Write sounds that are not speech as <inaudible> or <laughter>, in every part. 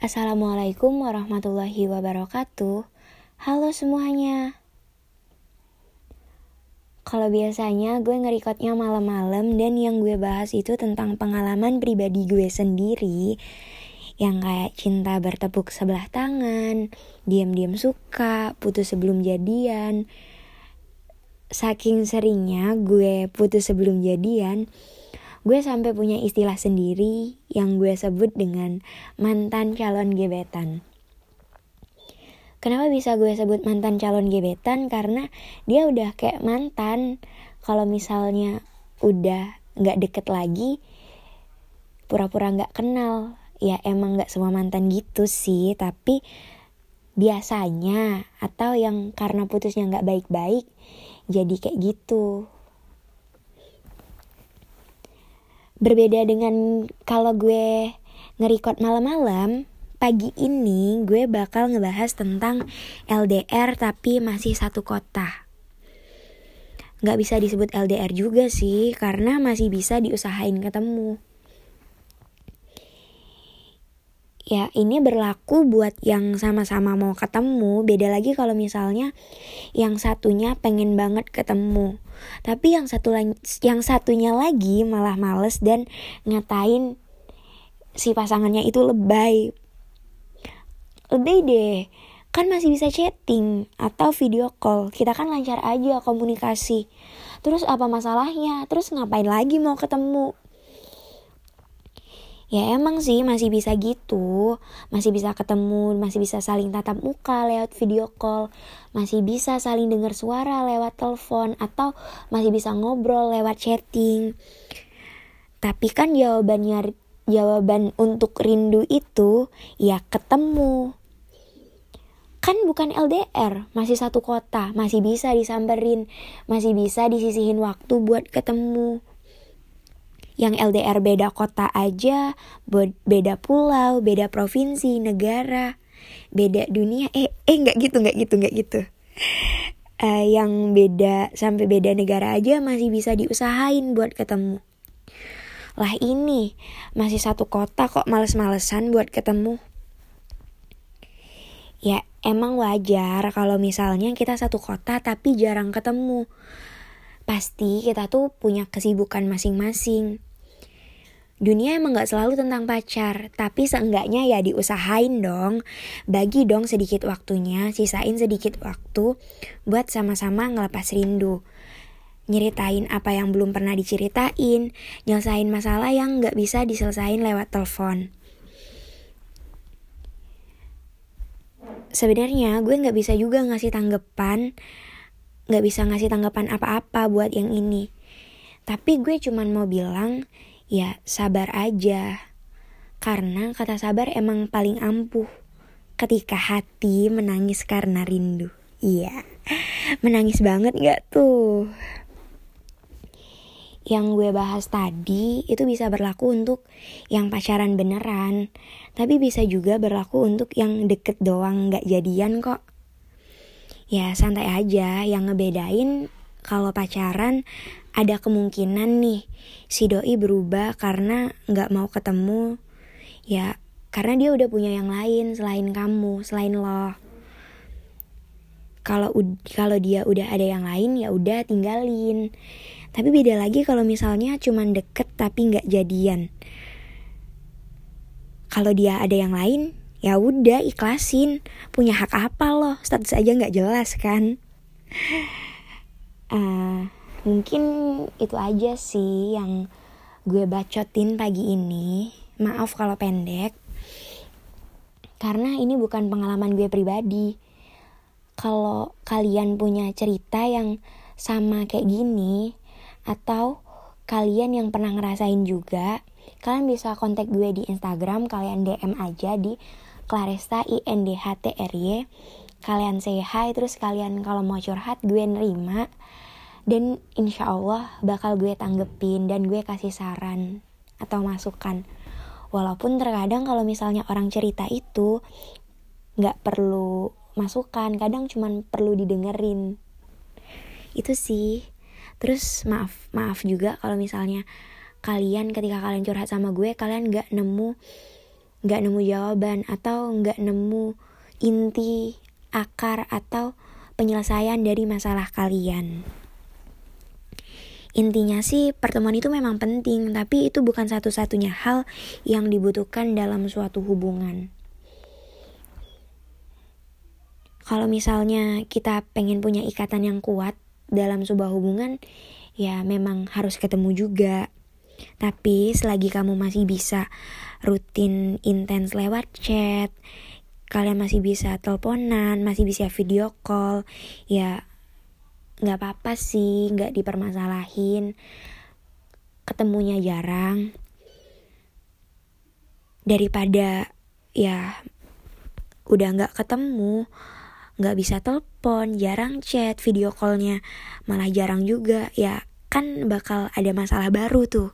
Assalamualaikum warahmatullahi wabarakatuh. Halo semuanya. Kalau biasanya gue ngerekodnya malam-malam dan yang gue bahas itu tentang pengalaman pribadi gue sendiri yang kayak cinta bertepuk sebelah tangan, diam-diam suka, putus sebelum jadian. Saking seringnya gue putus sebelum jadian, gue sampai punya istilah sendiri yang gue sebut dengan mantan calon gebetan. Kenapa bisa gue sebut mantan calon gebetan? Karena dia udah kayak mantan. Kalau misalnya udah nggak deket lagi, pura-pura nggak kenal. Ya emang nggak semua mantan gitu sih, tapi biasanya atau yang karena putusnya nggak baik-baik, jadi kayak gitu. Berbeda dengan kalau gue ngerekod malam-malam, pagi ini gue bakal ngebahas tentang LDR tapi masih satu kota. Gak bisa disebut LDR juga sih, karena masih bisa diusahain ketemu. Ya ini berlaku buat yang sama-sama mau ketemu, beda lagi kalau misalnya yang satunya pengen banget ketemu. Tapi yang satu yang satunya lagi malah males dan ngatain si pasangannya itu lebay. Lebay deh. Kan masih bisa chatting atau video call. Kita kan lancar aja komunikasi. Terus apa masalahnya? Terus ngapain lagi mau ketemu ya emang sih masih bisa gitu. Masih bisa ketemu masih bisa saling tatap muka lewat video call. Masih bisa saling dengar suara lewat telepon atau masih bisa ngobrol lewat chatting. Tapi kan jawabannya jawaban untuk rindu itu ya ketemu. Kan bukan LDR masih satu kota masih bisa disamperin masih bisa disisihin waktu buat ketemu yang LDR beda kota aja, beda pulau, beda provinsi, negara, beda dunia. Eh, eh nggak gitu, nggak gitu, nggak gitu. Uh, yang beda sampai beda negara aja masih bisa diusahain buat ketemu. Lah ini masih satu kota kok males-malesan buat ketemu. Ya emang wajar kalau misalnya kita satu kota tapi jarang ketemu. Pasti kita tuh punya kesibukan masing-masing dunia emang gak selalu tentang pacar, tapi seenggaknya ya diusahain dong. Bagi dong sedikit waktunya, sisain sedikit waktu buat sama-sama ngelepas rindu. Nyeritain apa yang belum pernah diceritain, nyelesain masalah yang gak bisa diselesain lewat telepon. Sebenarnya gue gak bisa juga ngasih tanggapan, gak bisa ngasih tanggapan apa-apa buat yang ini. Tapi gue cuman mau bilang, ya sabar aja. Karena kata sabar emang paling ampuh ketika hati menangis karena rindu. Iya, menangis banget gak tuh? Yang gue bahas tadi itu bisa berlaku untuk yang pacaran beneran, tapi bisa juga berlaku untuk yang deket doang gak jadian kok. Ya santai aja, yang ngebedain kalau pacaran ada kemungkinan nih si doi berubah karena nggak mau ketemu. Ya karena dia udah punya yang lain selain kamu selain lo. Kalau kalau dia udah ada yang lain ya udah tinggalin. Tapi beda lagi kalau misalnya cuman deket tapi nggak jadian. Kalau dia ada yang lain ya udah ikhlasin. Punya hak apa loh status aja nggak jelas kan? Uh, <laughs> mungkin itu aja sih yang gue bacotin pagi ini. Maaf kalau pendek. Karena ini bukan pengalaman gue pribadi. Kalau kalian punya cerita yang sama kayak gini atau kalian yang pernah ngerasain juga kalian bisa kontak gue di Instagram kalian DM aja di Claresta INDHTRY kalian say hi terus kalian kalau mau curhat gue nerima dan insya Allah bakal gue tanggepin dan gue kasih saran atau masukan. Walaupun terkadang kalau misalnya orang cerita itu nggak perlu masukan kadang cuman perlu didengerin. Itu sih. Terus maaf maaf juga kalau misalnya kalian ketika kalian curhat sama gue kalian nggak nemu nggak nemu jawaban atau nggak nemu inti akar atau penyelesaian dari masalah kalian. Intinya sih pertemuan itu memang penting, tapi itu bukan satu-satunya hal yang dibutuhkan dalam suatu hubungan. Kalau misalnya kita pengen punya ikatan yang kuat dalam sebuah hubungan, ya memang harus ketemu juga. Tapi selagi kamu masih bisa rutin intens lewat chat, kalian masih bisa teleponan, masih bisa video call, ya nggak apa-apa sih, nggak dipermasalahin. Ketemunya jarang. Daripada ya udah nggak ketemu, nggak bisa telepon, jarang chat, video callnya malah jarang juga, ya kan bakal ada masalah baru tuh.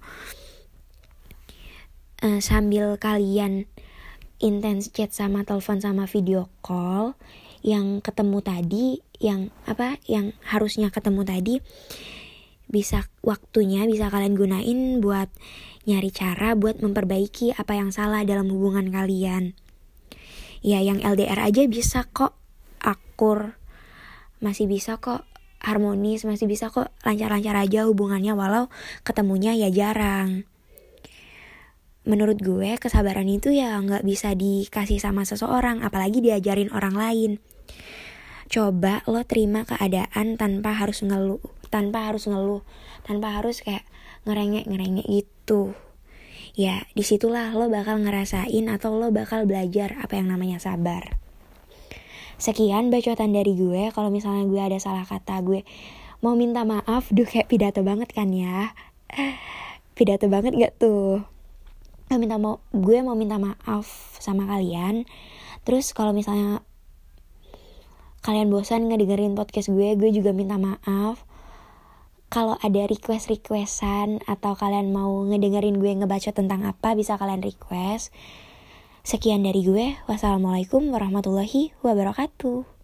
Uh, sambil kalian intens chat sama telepon sama video call yang ketemu tadi yang apa yang harusnya ketemu tadi bisa waktunya bisa kalian gunain buat nyari cara buat memperbaiki apa yang salah dalam hubungan kalian. Ya yang LDR aja bisa kok. Akur masih bisa kok. Harmonis masih bisa kok. Lancar-lancar aja hubungannya walau ketemunya ya jarang. Menurut gue kesabaran itu ya nggak bisa dikasih sama seseorang apalagi diajarin orang lain coba lo terima keadaan tanpa harus ngeluh tanpa harus ngeluh tanpa harus kayak ngerengek ngerengek gitu. Ya di situlah lo bakal ngerasain atau lo bakal belajar apa yang namanya sabar. Sekian bacotan dari gue. Kalau misalnya gue ada salah kata gue mau minta maaf. Duh kayak pidato banget kan ya? Pidato banget gak tuh? Gue minta mau gue mau minta maaf sama kalian. Terus kalau misalnya kalian bosan ngedengerin podcast gue gue juga minta maaf. Kalau ada request requestan atau kalian mau ngedengerin gue ngebaca tentang apa bisa kalian request. Sekian dari gue. Wassalamualaikum warahmatullahi wabarakatuh